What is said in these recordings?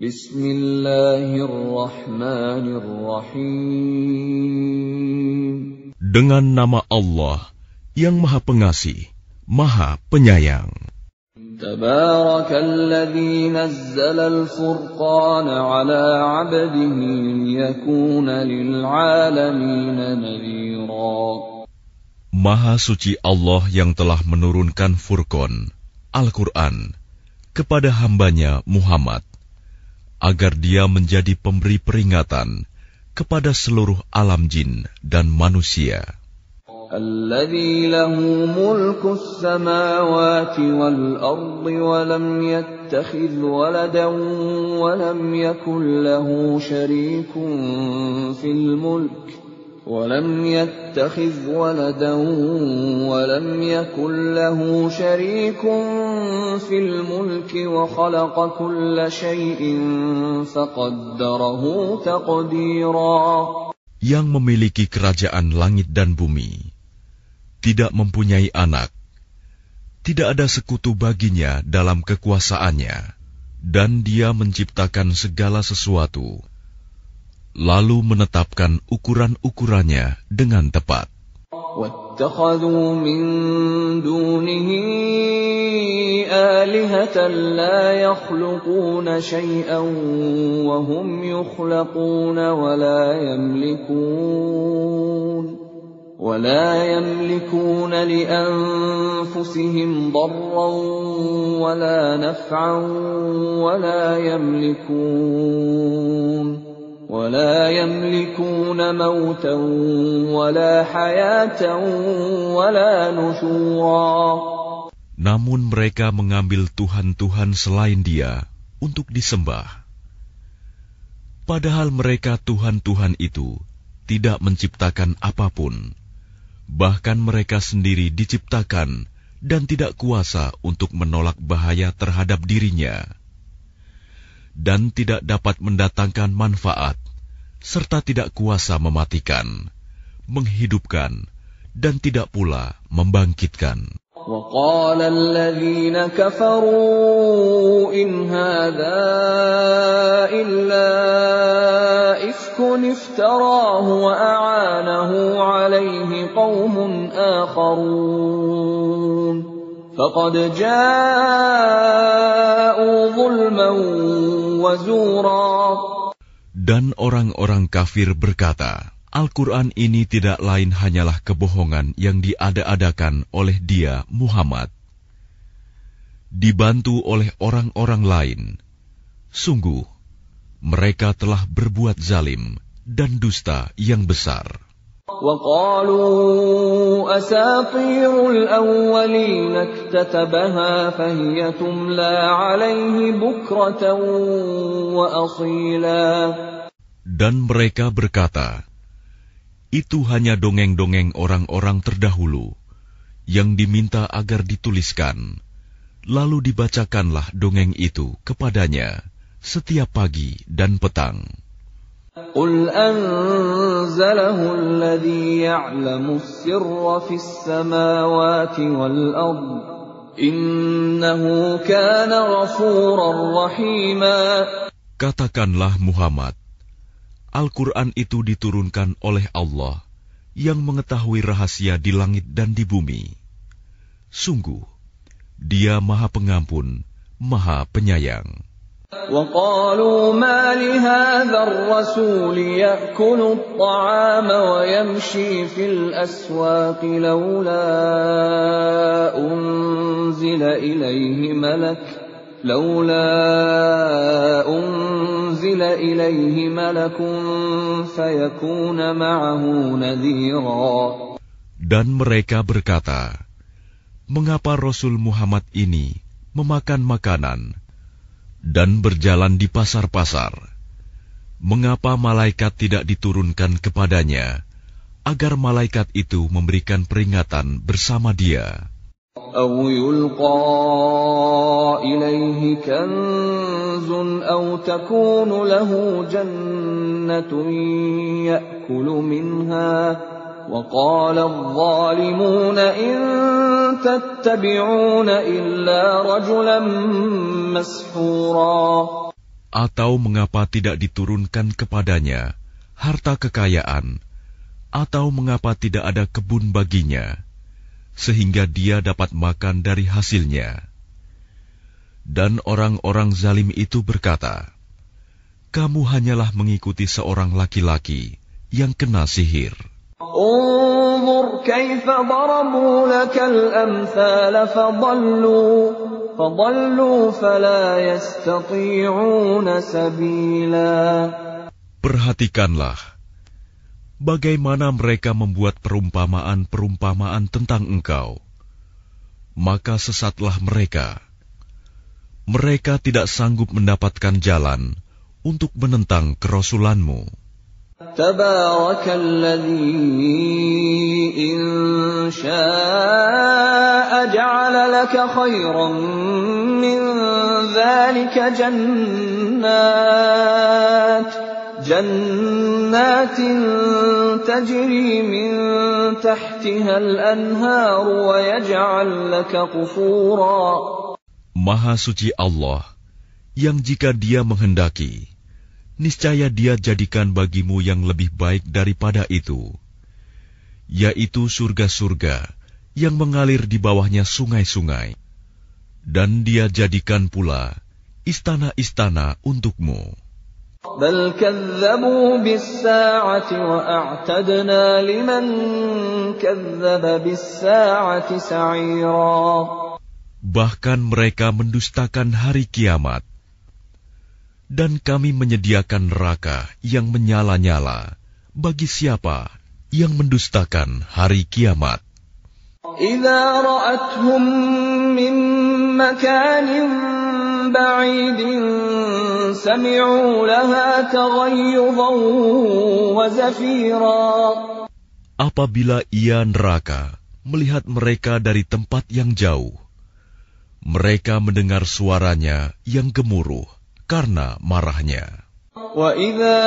Bismillahirrahmanirrahim. Dengan nama Allah yang Maha Pengasih, Maha Penyayang. Maha suci Allah yang telah menurunkan Furqan, Al-Qur'an kepada hambanya Muhammad agar dia menjadi pemberi peringatan kepada seluruh alam jin dan manusia. الذي له ملك السماوات والأرض ولم يتخذ ولدا ولم يكن له شريك في الملك ولم يتخذ ولدا ولم يكن له شريك في الملك وخلق كل شيء فقدره تقديرا Yang memiliki kerajaan langit dan bumi, tidak mempunyai anak, tidak ada sekutu baginya dalam kekuasaannya, dan dia menciptakan segala sesuatu, lalu menetapkan ukuran-ukurannya dengan tepat. واتخذوا من دونه آلهة لا يخلقون شيئا وهم يخلقون ولا يملكون ولا يملكون لأنفسهم ضرا ولا نفعا ولا يملكون ولا يملكون موتا ولا حياة ولا نشورا Namun mereka mengambil Tuhan-Tuhan selain dia untuk disembah. Padahal mereka Tuhan-Tuhan itu tidak menciptakan apapun. Bahkan mereka sendiri diciptakan dan tidak kuasa untuk menolak bahaya terhadap dirinya. Dan tidak dapat mendatangkan manfaat, serta tidak kuasa mematikan, menghidupkan, dan tidak pula membangkitkan. وقال الذين كفروا إن هذا إلا إفك افتراه وأعانه عليه قوم آخرون فقد جاءوا ظلما وزورا dan orang-orang kafir berkata, Al-Quran ini tidak lain hanyalah kebohongan yang diada-adakan oleh dia, Muhammad. Dibantu oleh orang-orang lain. Sungguh, mereka telah berbuat zalim dan dusta yang besar. وقالوا أساطير الأولين اكتتبها فهي تملى عليه بكرة وأصيلا Dan mereka berkata, itu hanya dongeng-dongeng orang-orang terdahulu yang diminta agar dituliskan, lalu dibacakanlah dongeng itu kepadanya setiap pagi dan petang. قل أنزله الذي يعلم السر في السماوات والأرض إنه كان غفورا رحيما Katakanlah Muhammad, Al-Quran itu diturunkan oleh Allah yang mengetahui rahasia di langit dan di bumi. Sungguh, dia maha pengampun, maha penyayang. وقالوا ما لهذا الرسول يأكل الطعام ويمشي في الأسواق لولا أنزل إليه ملك لولا أنزل إليه ملك فيكون معه نذيرا Dan mereka berkata, Mengapa Rasul Muhammad ini memakan makanan dan berjalan di pasar-pasar? Mengapa malaikat tidak diturunkan kepadanya, agar malaikat itu memberikan peringatan bersama dia? أو يلقى إليه كنز أو تكون له جنة يأكل منها وقال الظالمون إن تتبعون إلا رجلا مسحورا Atau mengapa tidak diturunkan kepadanya harta kekayaan, atau mengapa tidak ada kebun baginya, sehingga dia dapat makan dari hasilnya? Dan orang-orang zalim itu berkata, "Kamu hanyalah mengikuti seorang laki-laki yang kena sihir." انظر كيف ضربوا لك الأمثال فضلوا فضلوا فلا يستطيعون سبيلا Perhatikanlah bagaimana mereka membuat perumpamaan-perumpamaan tentang engkau. Maka sesatlah mereka. Mereka tidak sanggup mendapatkan jalan untuk menentang kerasulanmu. تبارك الذي إن شاء جعل لك خيرا من ذلك جنات جنات تجري من تحتها الأنهار ويجعل لك قصورا Maha suci Allah yang jika dia menghendaki niscaya Dia jadikan bagimu yang lebih baik daripada itu, yaitu surga-surga yang mengalir di bawahnya sungai-sungai, dan Dia jadikan pula istana-istana untukmu. Bahkan mereka mendustakan hari kiamat dan kami menyediakan neraka yang menyala-nyala bagi siapa yang mendustakan hari kiamat. إذا رأتهم من مكان بعيد سمعوا لها تغيظا وزفيرا Apabila ia neraka melihat mereka dari tempat yang jauh, mereka mendengar suaranya yang gemuruh karena marahnya. وإذا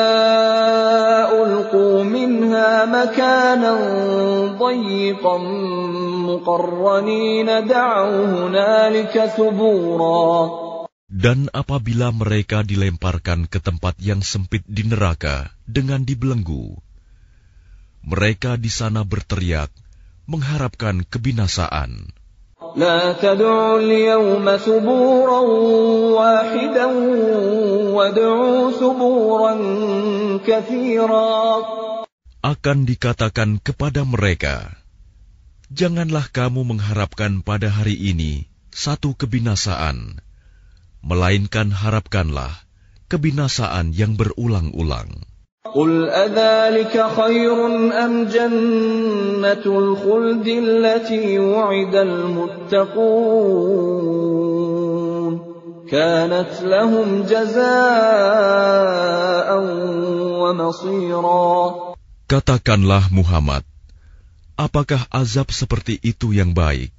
ألقوا منها مكانا ضيقا مقرنين دعوا هنالك ثبورا Dan apabila mereka dilemparkan ke tempat yang sempit di neraka dengan dibelenggu, mereka di sana berteriak mengharapkan kebinasaan. لا تدعوا اليوم ثبورا واحدا وادعوا ثبورا كثيرا Akan dikatakan kepada mereka, Janganlah kamu mengharapkan pada hari ini satu kebinasaan, melainkan harapkanlah kebinasaan yang berulang-ulang. قل أذلك خير أم جنة الخلد التي وعد المتقون كانت لهم جزاء ومصيرا Katakanlah Muhammad, apakah azab seperti itu yang baik,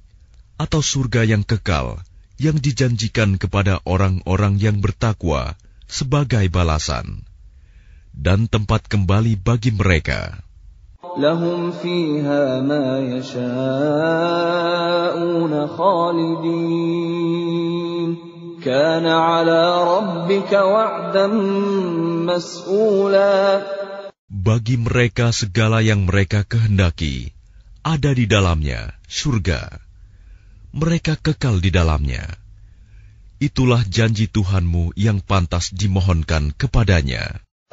atau surga yang kekal yang dijanjikan kepada orang-orang yang bertakwa sebagai balasan, dan tempat kembali bagi mereka? لهم فيها ما يشاءون خالدين كان على ربك وعدا مسئولا Bagi mereka segala yang mereka kehendaki ada di dalamnya surga. Mereka kekal di dalamnya. Itulah janji Tuhanmu yang pantas dimohonkan kepadanya.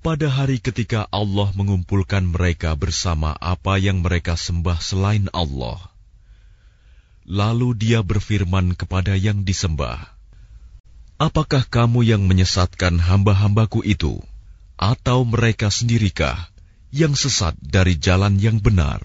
pada hari ketika Allah mengumpulkan mereka bersama apa yang mereka sembah selain Allah. Lalu dia berfirman kepada yang disembah, Apakah kamu yang menyesatkan hamba-hambaku itu? Atau mereka sendirikah yang sesat dari jalan yang benar?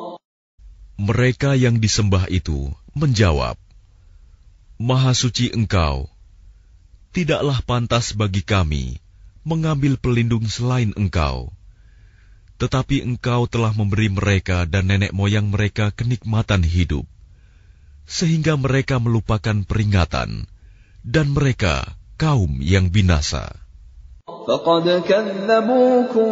Mereka yang disembah itu menjawab, Maha suci engkau, tidaklah pantas bagi kami mengambil pelindung selain engkau. Tetapi engkau telah memberi mereka dan nenek moyang mereka kenikmatan hidup sehingga mereka melupakan peringatan, dan mereka kaum yang binasa. فقد كذبوكم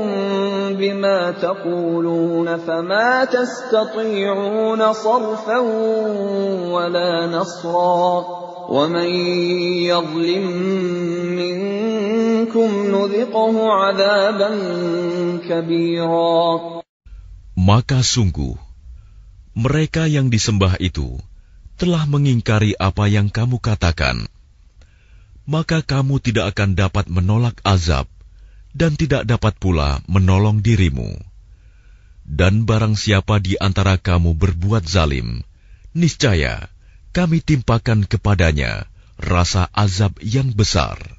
بما تقولون فما تستطيعون صرفا ولا نصرا ومن يظلم منكم نذقه عذابا كبيرا Maka sungguh, mereka yang disembah itu telah mengingkari apa yang kamu katakan, maka kamu tidak akan dapat menolak azab dan tidak dapat pula menolong dirimu. Dan barang siapa di antara kamu berbuat zalim, niscaya kami timpakan kepadanya rasa azab yang besar.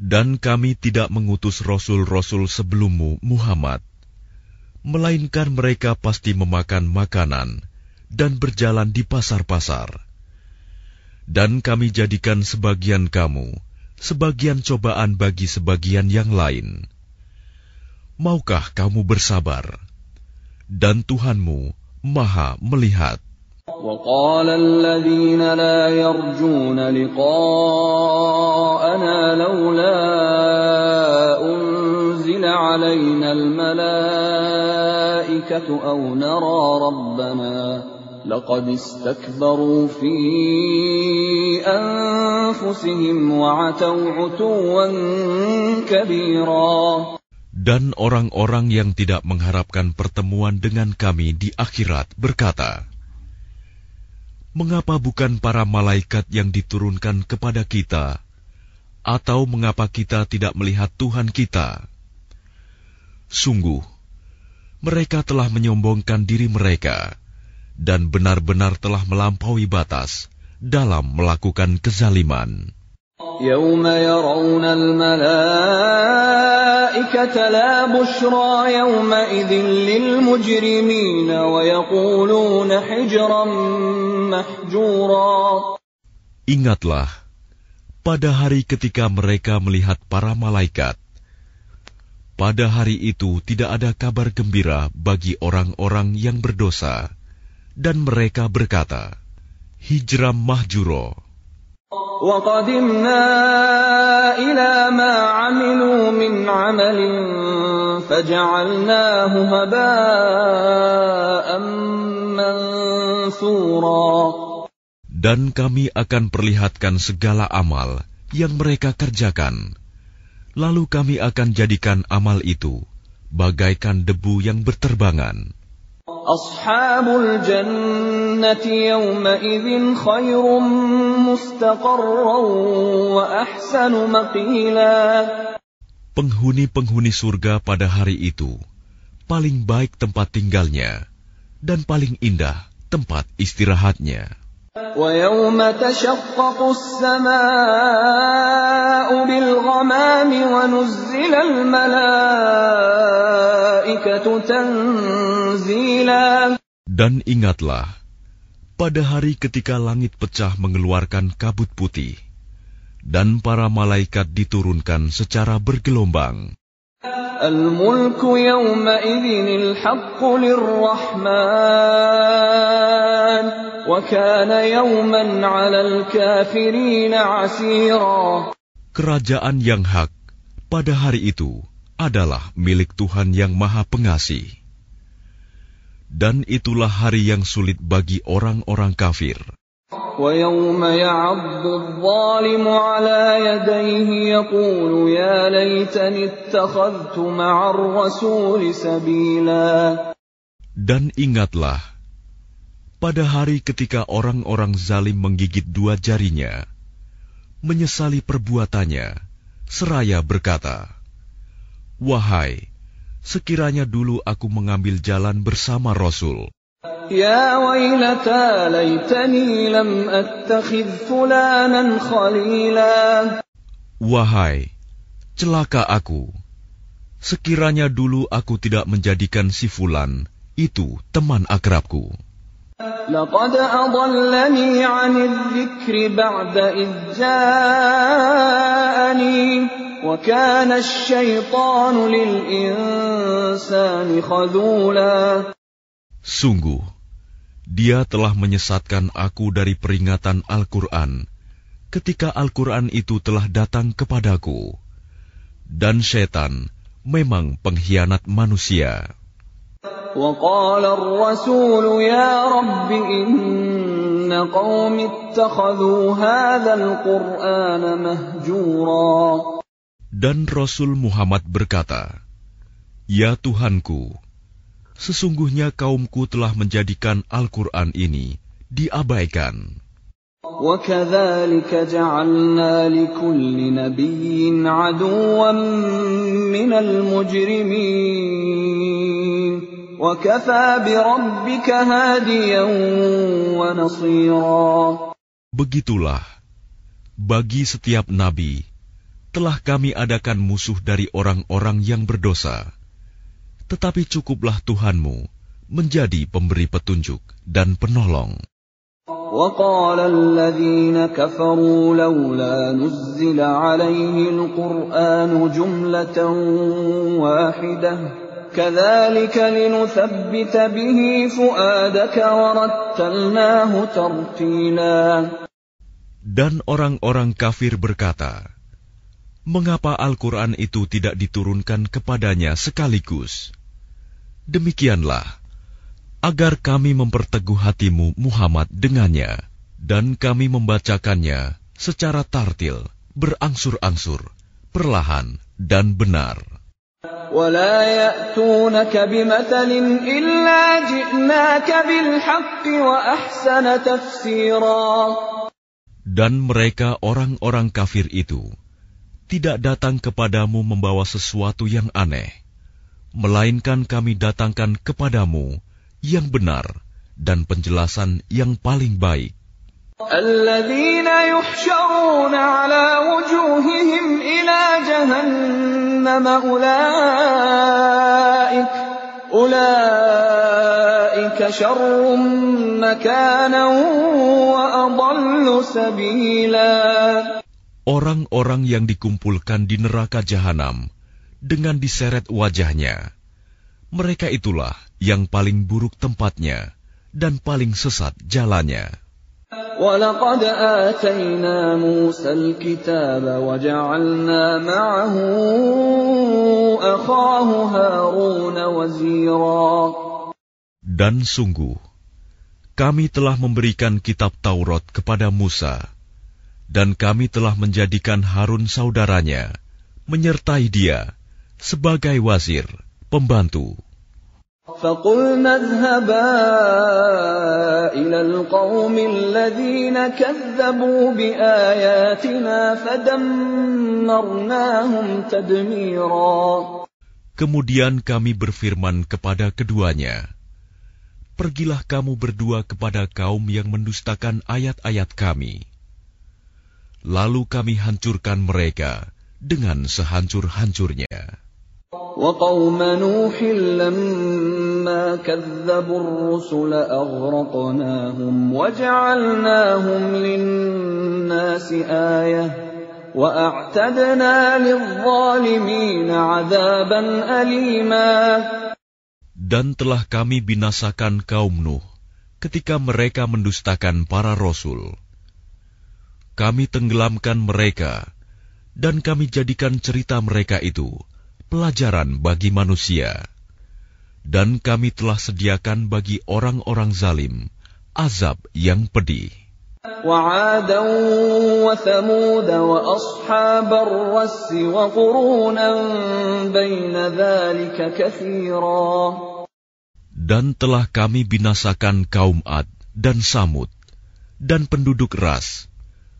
Dan kami tidak mengutus rasul-rasul sebelummu, Muhammad, melainkan mereka pasti memakan makanan dan berjalan di pasar-pasar. Dan kami jadikan sebagian kamu sebagian cobaan bagi sebagian yang lain. Maukah kamu bersabar? Dan Tuhanmu Maha melihat. وقال الذين لا يرجون لقاءنا لولا أنزل علينا الملائكة أو نرى ربنا لقد استكبروا في أنفسهم وعتوا عتوا كبيرا Dan orang-orang yang tidak mengharapkan pertemuan dengan kami di akhirat berkata, mengapa bukan para malaikat yang diturunkan kepada kita, atau mengapa kita tidak melihat Tuhan kita? Sungguh, mereka telah menyombongkan diri mereka dan benar-benar telah melampaui batas dalam melakukan kezaliman. يوم يرون الملائكة لا بشرى يومئذ للمجرمين ويقولون حجرا محجورا Ingatlah, pada hari ketika mereka melihat para malaikat, pada hari itu tidak ada kabar gembira bagi orang-orang yang berdosa, dan mereka berkata, Hijram mahjuro. وقدمنا إلى ما عملوا من عمل فجعلناه هباء منثورا dan kami akan perlihatkan segala amal yang mereka kerjakan. Lalu kami akan jadikan amal itu bagaikan debu yang berterbangan. Ashabul jannati yawma idhin mustaqarran wa ahsanu maqila. Penghuni-penghuni surga pada hari itu paling baik tempat tinggalnya dan paling indah tempat istirahatnya. ويوم تشقق السماء بالغمام ونزل الملائكة تنزيلا Dan ingatlah, pada hari ketika langit pecah mengeluarkan kabut putih, dan para malaikat diturunkan secara bergelombang. الملك يومئذ الحق للرحمن وكان يوما على الكافرين عسيرا Kerajaan yang hak pada hari itu adalah milik Tuhan yang Maha Pengasih. Dan itulah hari yang sulit bagi orang-orang kafir. ويوم يعض الظالم على يديه يقول يا ليتني اتخذت مع الرسول سبيلا Dan ingatlah, pada hari ketika orang-orang zalim menggigit dua jarinya, menyesali perbuatannya, seraya berkata, "Wahai, sekiranya dulu aku mengambil jalan bersama Rasul." Wahai, celaka aku. Sekiranya dulu aku tidak menjadikan si Fulan itu teman akrabku. لقد أضلني عن الذكر بعد إذ جاءني وكان الشيطان للإنسان خذولا Sungguh, dia telah menyesatkan aku dari peringatan Al-Quran ketika Al-Quran itu telah datang kepadaku. Dan setan memang pengkhianat manusia. وقال الرسول يا رب إن قوم اتخذوا هذا القرآن مهجورا Dan Rasul Muhammad berkata, Ya Tuhanku, sesungguhnya kaumku telah menjadikan Al-Quran ini diabaikan. وكذلك جعلنا لكل نبي عدوا من المجرمين وكفى بربك هاديا ونصيرا Begitulah, bagi setiap nabi, telah kami adakan musuh dari orang-orang yang berdosa. Tetapi cukuplah Tuhanmu menjadi pemberi petunjuk dan penolong. وقال الذين كفروا لولا نزل عليه القرآن جملة واحدة كذلك لنثبت به فؤادك ورتلناه ترتيلا Dan orang-orang kafir berkata, Mengapa Al-Quran itu tidak diturunkan kepadanya sekaligus? Demikianlah, agar kami memperteguh hatimu Muhammad dengannya, dan kami membacakannya secara tartil, berangsur-angsur, perlahan, dan benar. ولا يأتونك بمثل إلا جئناك بالحق وأحسن تفسيرا Dan mereka orang-orang kafir itu tidak datang kepadamu membawa sesuatu yang aneh, melainkan kami datangkan kepadamu yang benar dan penjelasan yang paling baik. الذين يحشرون على وجوههم إلى جهنم Orang-orang yang dikumpulkan di neraka jahanam dengan diseret wajahnya. Mereka itulah yang paling buruk tempatnya dan paling sesat jalannya. ولقد آتينا موسى الكتاب وجعلنا معه أخاه هارون وزيرا Dan sungguh, kami telah memberikan kitab Taurat kepada Musa, dan kami telah menjadikan Harun saudaranya, menyertai dia sebagai wazir, pembantu. فقلنا اذهبا إلى القوم الذين كذبوا بآياتنا فدمرناهم تدميرا Kemudian kami berfirman kepada keduanya, Pergilah kamu berdua kepada kaum yang mendustakan ayat-ayat kami. Lalu kami hancurkan mereka dengan sehancur-hancurnya. وقوم نوح لما كذبوا الرسل أغرقناهم وجعلناهم للناس آية وأعتدنا للظالمين عذابا أليما Dan telah kami binasakan kaum Nuh ketika mereka mendustakan para rasul. Kami tenggelamkan mereka, dan kami jadikan cerita mereka itu pelajaran bagi manusia. Dan kami telah sediakan bagi orang-orang zalim azab yang pedih. وعادا وثمود وأصحاب الرس وقرونا بين ذلك كثيرا Dan telah kami binasakan kaum Ad dan Samud dan penduduk Ras,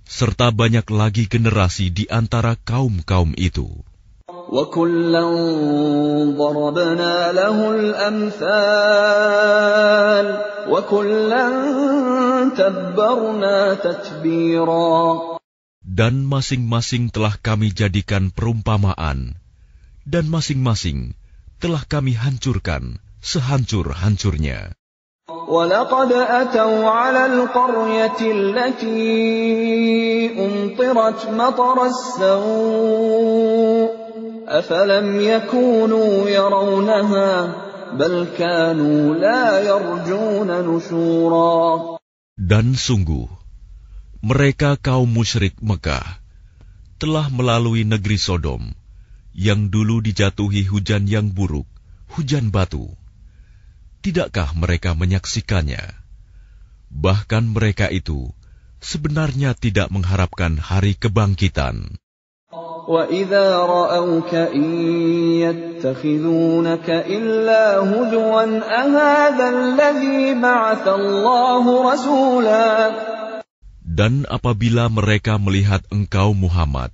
serta banyak lagi generasi di antara kaum-kaum itu. وكلا ضربنا له الأمثال وكلا تبرنا تتبيرا Dan masing-masing telah kami jadikan perumpamaan, dan masing-masing telah kami hancurkan sehancur-hancurnya. ولقد أتوا على القرية التي أمطرت مطر السوء أفلم يكونوا يرونها بل كانوا لا يرجون نشورا Dan sungguh, mereka kaum musyrik Mekah telah melalui negeri Sodom yang dulu dijatuhi hujan yang buruk, hujan batu. Tidakkah mereka menyaksikannya? Bahkan mereka itu sebenarnya tidak mengharapkan hari kebangkitan. وإذا رأوك إن يتخذونك إلا هزوا أهذا الذي بعث الله رسولا Dan apabila mereka melihat engkau Muhammad,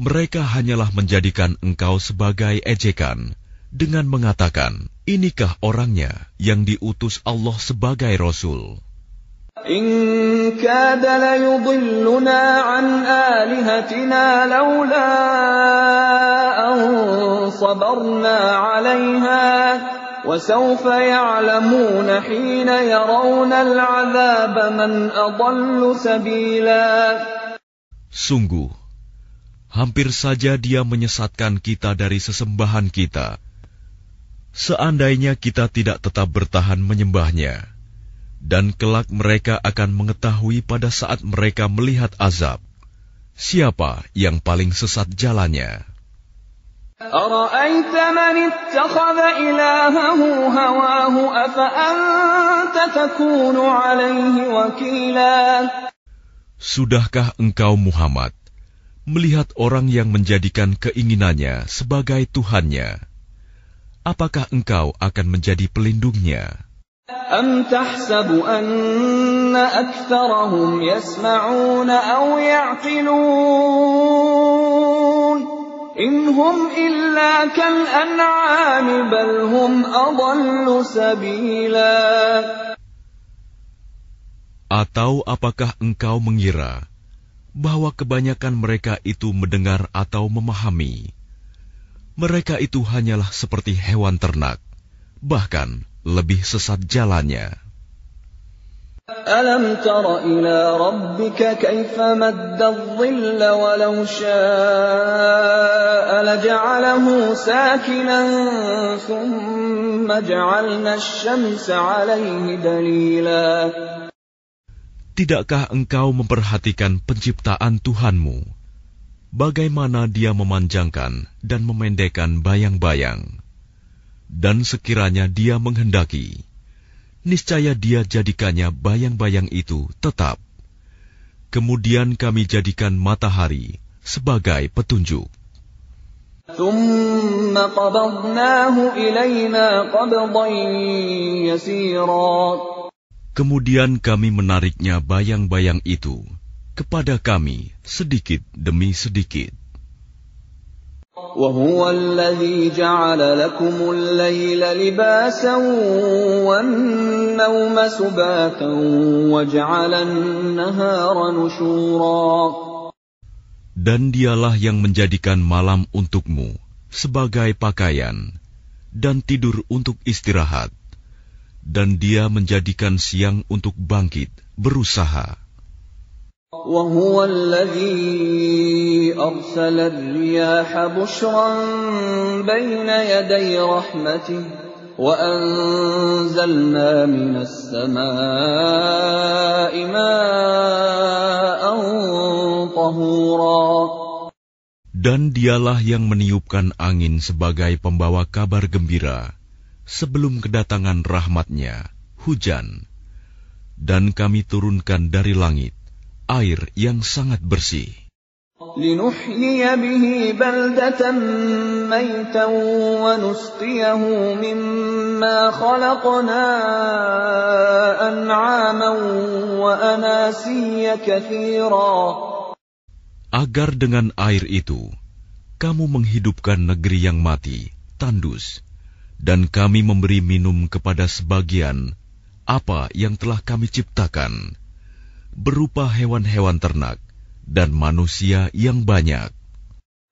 mereka hanyalah menjadikan engkau sebagai ejekan dengan mengatakan, inikah orangnya yang diutus Allah sebagai Rasul. إن كاد ليضلنا عن آلهتنا لولا أن صبرنا عليها وسوف يعلمون حين يرون العذاب من أضل سبيلا Sungguh, hampir saja dia menyesatkan kita dari sesembahan kita. Seandainya kita tidak tetap bertahan menyembahnya, dan kelak mereka akan mengetahui pada saat mereka melihat azab siapa yang paling sesat jalannya. Sudahkah engkau Muhammad melihat orang yang menjadikan keinginannya sebagai Tuhannya? Apakah engkau akan menjadi pelindungnya? أم تحسب أن أكثرهم يسمعون أو يعقلون إن هم إلا كالأنعام بل هم أضل سبيلا Atau apakah engkau mengira bahwa kebanyakan mereka itu mendengar atau memahami? Mereka itu hanyalah seperti hewan ternak, bahkan lebih sesat jalannya. Alam tara ila rabbika kaifa madda dhilla walau syaa laja'alahu sakinan thumma ja'alna asy-syamsa 'alaihi dalila Tidakkah engkau memperhatikan penciptaan Tuhanmu? Bagaimana dia memanjangkan dan memendekkan bayang-bayang dan sekiranya dia menghendaki, niscaya dia jadikannya bayang-bayang itu tetap. Kemudian kami jadikan matahari sebagai petunjuk. Kemudian kami menariknya bayang-bayang itu kepada kami sedikit demi sedikit. وهو الذي جعل لكم الليل لباسا والنوم سباتا وجعل النهار نشورا Dan dialah yang menjadikan malam untukmu sebagai pakaian dan tidur untuk istirahat. Dan dia menjadikan siang untuk bangkit, berusaha. وهو الذي أرسل الرياح بشرا بين يدي رحمته وأنزلنا من السماء ماء طهورا Dan dialah yang meniupkan angin sebagai pembawa kabar gembira sebelum kedatangan rahmatnya, hujan. Dan kami turunkan dari langit air yang sangat bersih. لنحيي به بلدة ميتا ونسقيه مما خلقنا أنعاما وأناسيا كثيرا Agar dengan air itu, kamu menghidupkan negeri yang mati, tandus, dan kami memberi minum kepada sebagian apa yang telah kami ciptakan, berupa hewan-hewan ternak, dan manusia yang banyak.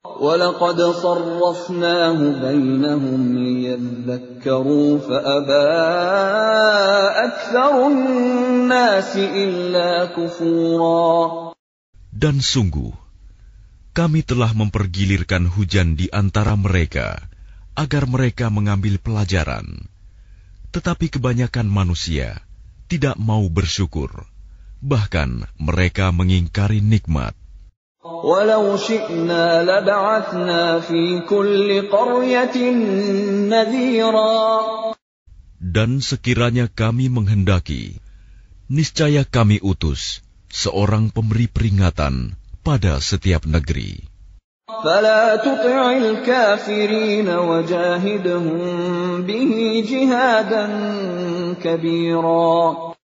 ولقد صرفناه بينهم ليذكروا فأبى أكثر الناس إلا كفورا Dan sungguh, kami telah mempergilirkan hujan di antara mereka agar mereka mengambil pelajaran. Tetapi kebanyakan manusia tidak mau bersyukur, bahkan mereka mengingkari nikmat. ولو شئنا لبعثنا في كل قرية نذيرا Dan sekiranya kami menghendaki, niscaya kami utus seorang pemberi peringatan pada setiap negeri. فلا تطع الكافرين وجاهدهم به جهادا كبيرا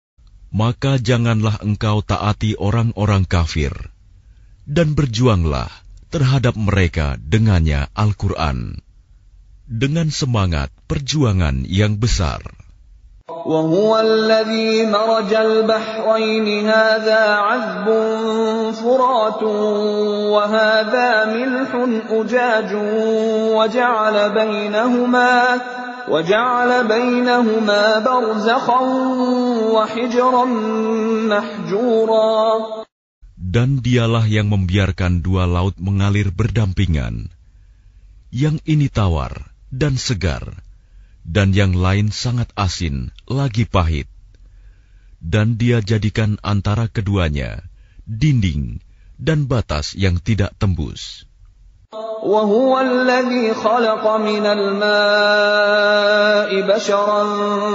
Maka janganlah engkau taati orang-orang kafir, dan berjuanglah terhadap mereka dengannya Al-Quran, dengan semangat perjuangan yang besar. وهو الذي مرج البحرين هذا عذب فرات وهذا ملح أجاج وجعل بينهما وجعل بينهما برزخا وحجرا محجورا Dan dialah yang membiarkan dua laut mengalir berdampingan. Yang ini tawar dan segar, dan yang lain sangat asin, lagi pahit. Dan dia jadikan antara keduanya dinding dan batas yang tidak tembus. وهو الذي خلق من الماء بشرا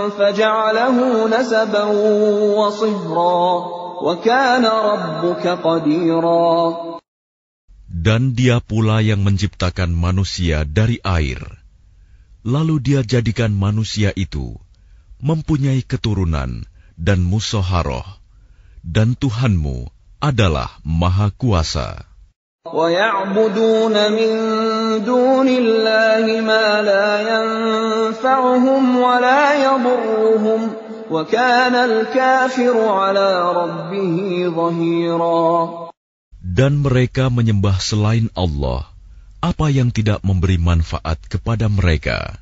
فجعله نسبا وصهرا وكان ربك قديرا Dan dia pula yang menciptakan manusia dari air. Lalu dia jadikan manusia itu mempunyai keturunan dan musoharoh. Dan Tuhanmu adalah Maha Kuasa. ويعبدون من دون الله ما لا ينفعهم ولا يضرهم وكان الكافر على ربه ظهيرا Dan mereka menyembah selain Allah apa yang tidak memberi manfaat kepada mereka,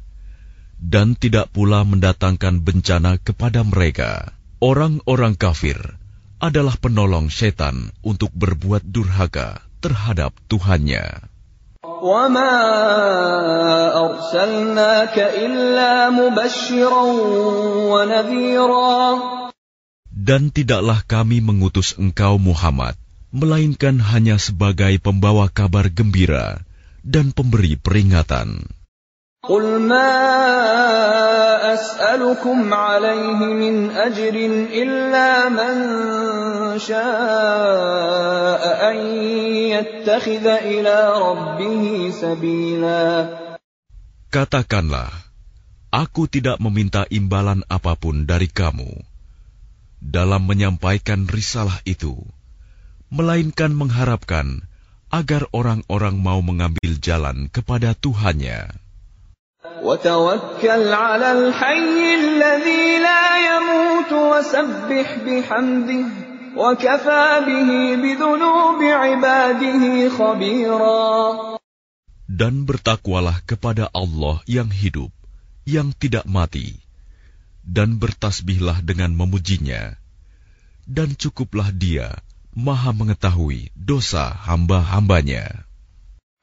dan tidak pula mendatangkan bencana kepada mereka. Orang-orang kafir adalah penolong setan untuk berbuat durhaka terhadap Tuhannya. وما أرسلناك إلا مبشرا ونذيرا Dan tidaklah kami mengutus engkau Muhammad, melainkan hanya sebagai pembawa kabar gembira dan pemberi peringatan. قل ما أسألكم عليه من أجر إلا من شاء أن يتخذ إلى ربه سبيلا Katakanlah, aku tidak meminta imbalan apapun dari kamu dalam menyampaikan risalah itu, melainkan mengharapkan agar orang-orang mau mengambil jalan kepada Tuhannya. وتوكل على الحي الذي لا يموت وسبح بحمده وكفى به بذنوب عباده خبيرا Dan bertakwalah kepada Allah yang hidup, yang tidak mati, dan bertasbihlah dengan memujinya, dan cukuplah dia maha mengetahui dosa hamba-hambanya.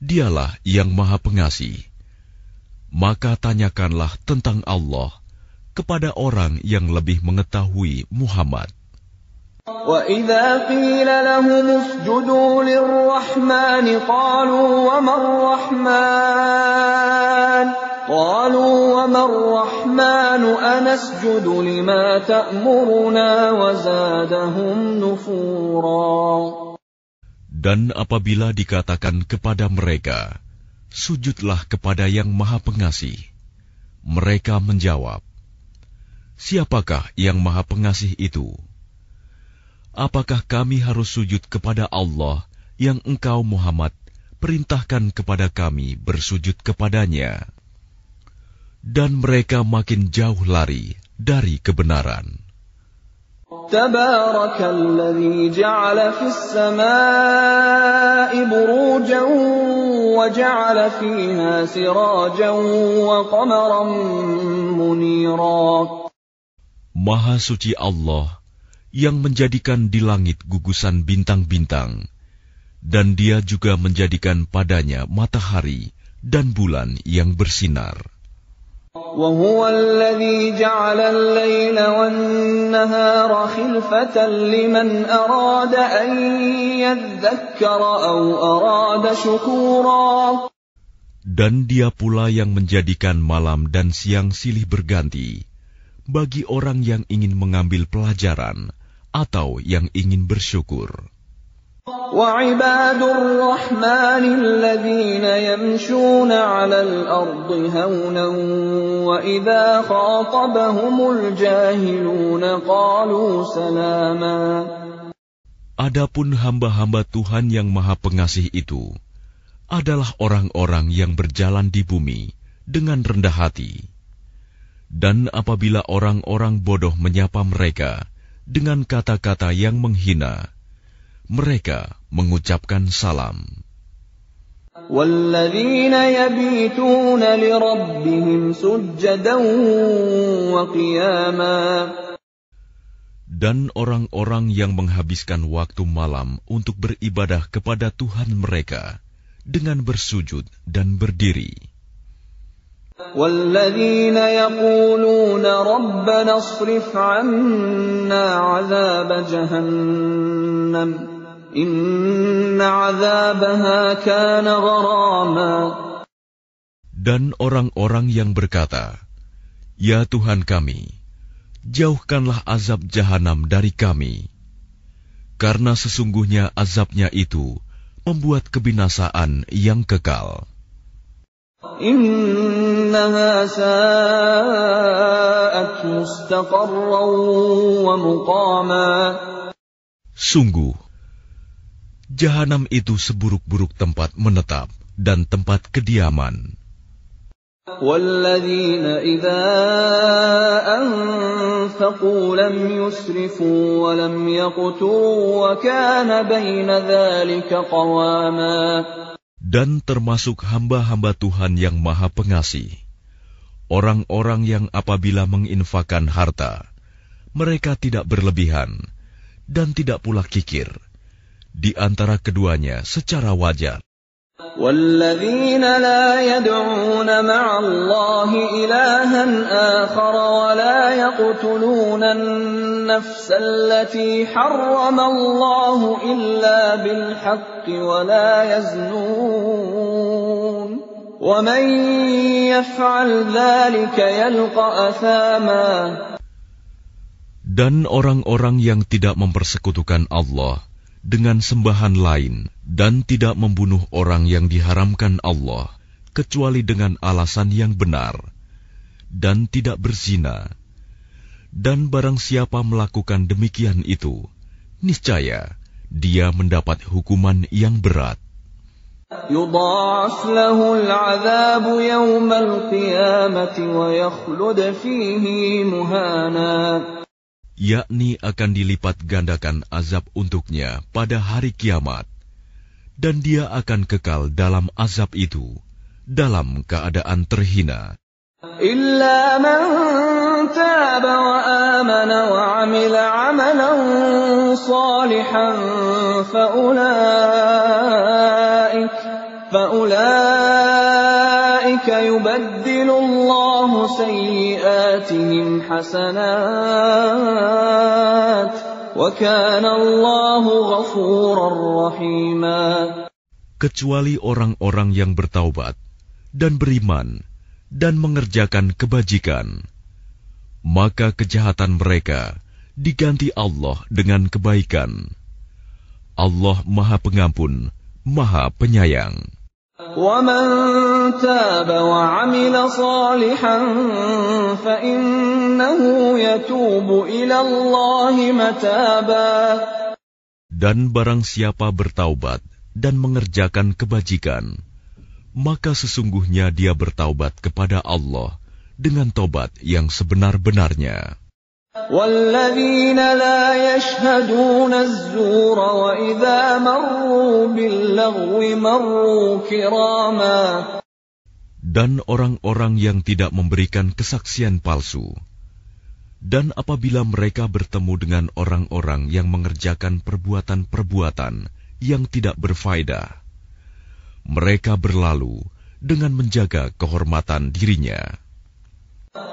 Dialah yang maha pengasih. Maka tanyakanlah tentang Allah kepada orang yang lebih mengetahui Muhammad. وَإِذَا قِيلَ لَهُمُ اسْجُدُوا لِلرَّحْمَنِ قَالُوا وَمَا الرَّحْمَنُ قَالُوا وَمَا الرَّحْمَنُ أَنَسْجُدُ لِمَا تَأْمُرُنَا وَزَادَهُمْ نُفُورًا dan apabila dikatakan kepada mereka, Sujudlah kepada yang maha pengasih. Mereka menjawab, Siapakah yang maha pengasih itu? Apakah kami harus sujud kepada Allah yang engkau Muhammad perintahkan kepada kami bersujud kepadanya? Dan mereka makin jauh lari dari kebenaran. تبارك الذي جعل Maha suci Allah yang menjadikan di langit gugusan bintang-bintang dan dia juga menjadikan padanya matahari dan bulan yang bersinar. وهو الذي جعل الليل والنهار خلفة لمن أراد أن يذكر أو أراد شكورا Dan Dia pula yang menjadikan malam dan siang silih berganti bagi orang yang ingin mengambil pelajaran atau yang ingin bersyukur. وعباد الرحمن الذين يمشون على الأرض هونا وإذا خاطبهم الجاهلون قالوا سلاما Adapun hamba-hamba Tuhan yang Maha Pengasih itu adalah orang-orang yang berjalan di bumi dengan rendah hati. Dan apabila orang-orang bodoh menyapa mereka dengan kata-kata yang menghina, mereka mengucapkan salam. والذين يبيتون لربهم سجدا وقياما Dan orang-orang yang menghabiskan waktu malam untuk beribadah kepada Tuhan mereka dengan bersujud dan berdiri. والذين يقولون ربنا اصرف عنا عذاب جهنم إن عذابها كان غراما Dan orang-orang yang berkata, Ya Tuhan kami, jauhkanlah azab jahanam dari kami. Karena sesungguhnya azabnya itu membuat kebinasaan yang kekal. إنها ساءت مستقرا ومقاما Sungguh, jahanam itu seburuk-buruk tempat menetap dan tempat kediaman. والذين إذا أنفقوا لم يسرفوا ولم يقتروا وكان بين ذلك قواما Dan termasuk hamba-hamba Tuhan yang Maha Pengasih, orang-orang yang apabila menginfakan harta, mereka tidak berlebihan dan tidak pula kikir, di antara keduanya secara wajar. والذين لا يدعون مع الله إلها آخر ولا يقتلون النفس التي حرم الله إلا بالحق ولا يزنون ومن يفعل ذلك يلقى أثاما Dan orang-orang yang tidak mempersekutukan Allah dengan sembahan lain dan tidak membunuh orang yang diharamkan Allah kecuali dengan alasan yang benar dan tidak berzina dan barang siapa melakukan demikian itu niscaya dia mendapat hukuman yang berat يضاعف له العذاب يوم القيامة ويخلد فيه مهانا yakni akan dilipat gandakan azab untuknya pada hari kiamat, dan dia akan kekal dalam azab itu, dalam keadaan terhina. إلا من تاب وآمن وعمل عملا صالحا فأولئك فأولئك يبدل الله سيئاتهم حسنات وكان الله غفورا رحيما Kecuali orang-orang yang bertaubat dan beriman dan mengerjakan kebajikan, maka kejahatan mereka diganti Allah dengan kebaikan. Allah Maha Pengampun, Maha Penyayang. ومن تاب وعمل صالحا فإنه يتوب إلى الله متابا Dan barang siapa bertaubat dan mengerjakan kebajikan, maka sesungguhnya dia bertaubat kepada Allah dengan tobat yang sebenar-benarnya. والذين لا يشهدون الزور وإذا مروا باللغو مروا كراما Dan orang-orang yang tidak memberikan kesaksian palsu, dan apabila mereka bertemu dengan orang-orang yang mengerjakan perbuatan-perbuatan yang tidak berfaedah, mereka berlalu dengan menjaga kehormatan dirinya.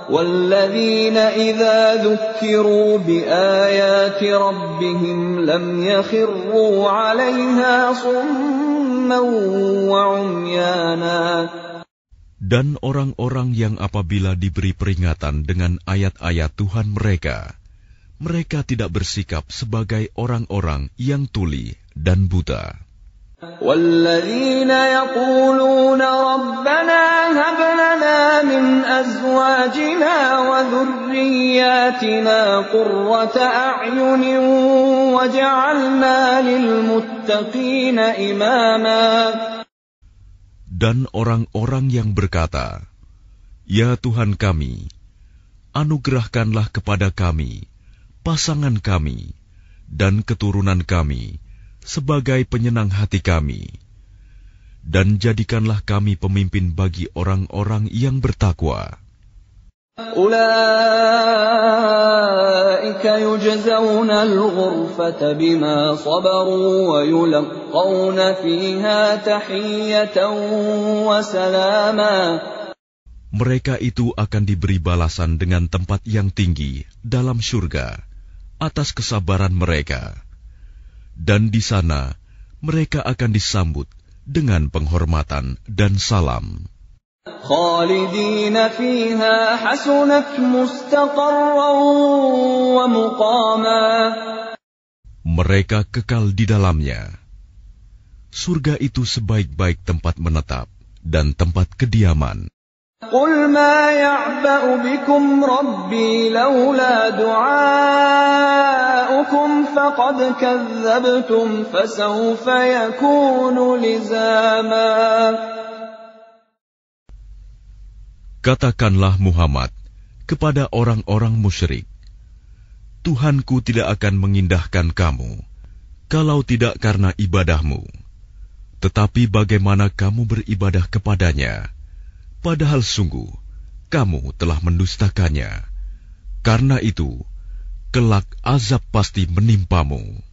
والذين إذا ذكروا بآيات ربهم لم يخروا عليها صما وعميانا Dan orang-orang yang apabila diberi peringatan dengan ayat-ayat Tuhan mereka, mereka tidak bersikap sebagai orang-orang yang tuli dan buta. والذين يقولون ربنا هب لنا من أزواجنا وذرياتنا قرة أعين وجعلنا للمتقين إماما Dan orang-orang yang berkata, Ya Tuhan kami, anugerahkanlah kepada kami, pasangan kami, dan keturunan kami, sebagai penyenang hati kami. Dan jadikanlah kami pemimpin bagi orang-orang yang bertakwa. أولئك يجزون الغرفة بما صبروا ويلقون فيها تحية وسلاما Mereka itu akan diberi balasan dengan tempat yang tinggi dalam surga atas kesabaran mereka. Dan di sana mereka akan disambut dengan penghormatan dan salam. Mereka kekal di dalamnya. Surga itu sebaik-baik tempat menetap dan tempat kediaman. قل ما يعبأ بكم ربي لولا دعاؤكم فقد كذبتم فسوف يكون لزاما Katakanlah Muhammad kepada orang-orang musyrik, Tuhanku tidak akan mengindahkan kamu kalau tidak karena ibadahmu. Tetapi bagaimana kamu beribadah kepadanya, padahal sungguh kamu telah mendustakannya. Karena itu, kelak azab pasti menimpamu.